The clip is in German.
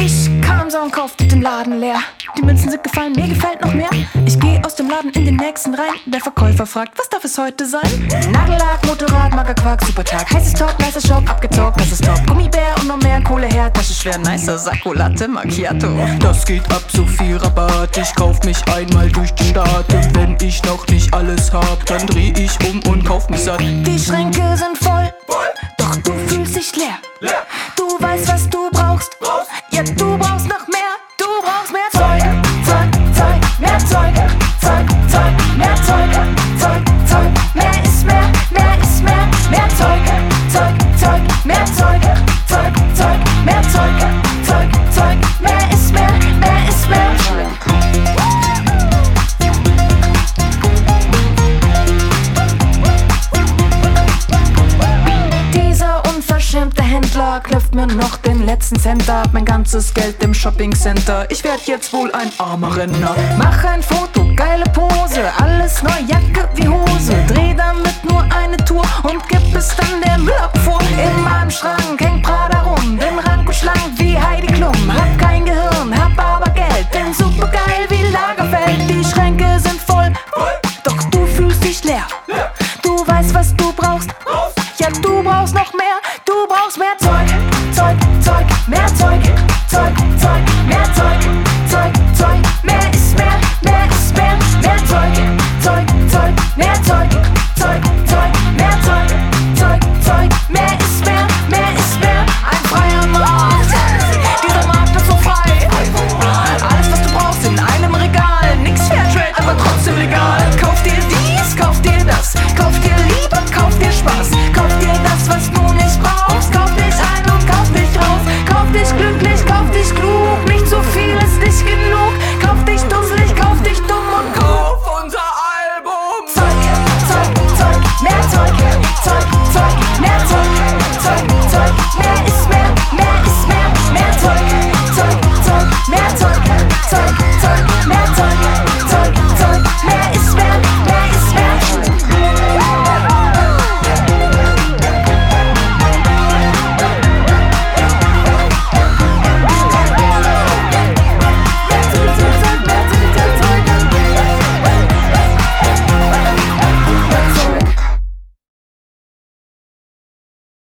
Ich kam so und kaufte den Laden leer. Die Münzen sind gefallen, mir gefällt noch mehr. Ich geh aus dem Laden in den nächsten rein. Der Verkäufer fragt, was darf es heute sein? Nagellack, Motorrad, Magerquark, super Tag. Heißes Top, nicer Shop, abgezockt, das ist top. Gummibär und noch mehr Kohle her, ist schwer. Nicer Sakko, Latte, Macchiato. Das geht ab, so viel Rabatt. Ich kauf mich einmal durch die Stadt. Und wenn ich noch nicht alles hab, dann dreh ich um und kauf mich satt. Die Schränke sind voll, fühlst dich leer. Du weißt, was du Tag läuft mir noch den letzten Cent ab. Mein ganzes Geld im Shopping Center. Ich werd jetzt wohl ein armer Renner. Mach ein Foto, geile Pose. Alles neu, Jacke wie Hose. Dreh damit nur eine Tour und gib es dann der Müllabfuhr. Immer Zeug, Zeug, Zeug, mehr Zeug, Zeug, Zeug, mehr Zeug, Zeug, Zeug, mehr ist mehr, mehr ist mehr, mehr Zeug, Zeug, Zeug, mehr Zeug, Zeug, Zeug, mehr Zeug, Zeug, Zeug, mehr ist mehr, mehr ist mehr, ein freier Markt. Dieser Markt ist so frei. Alles was du brauchst in einem Regal, nix Fairtrade, aber trotzdem legal.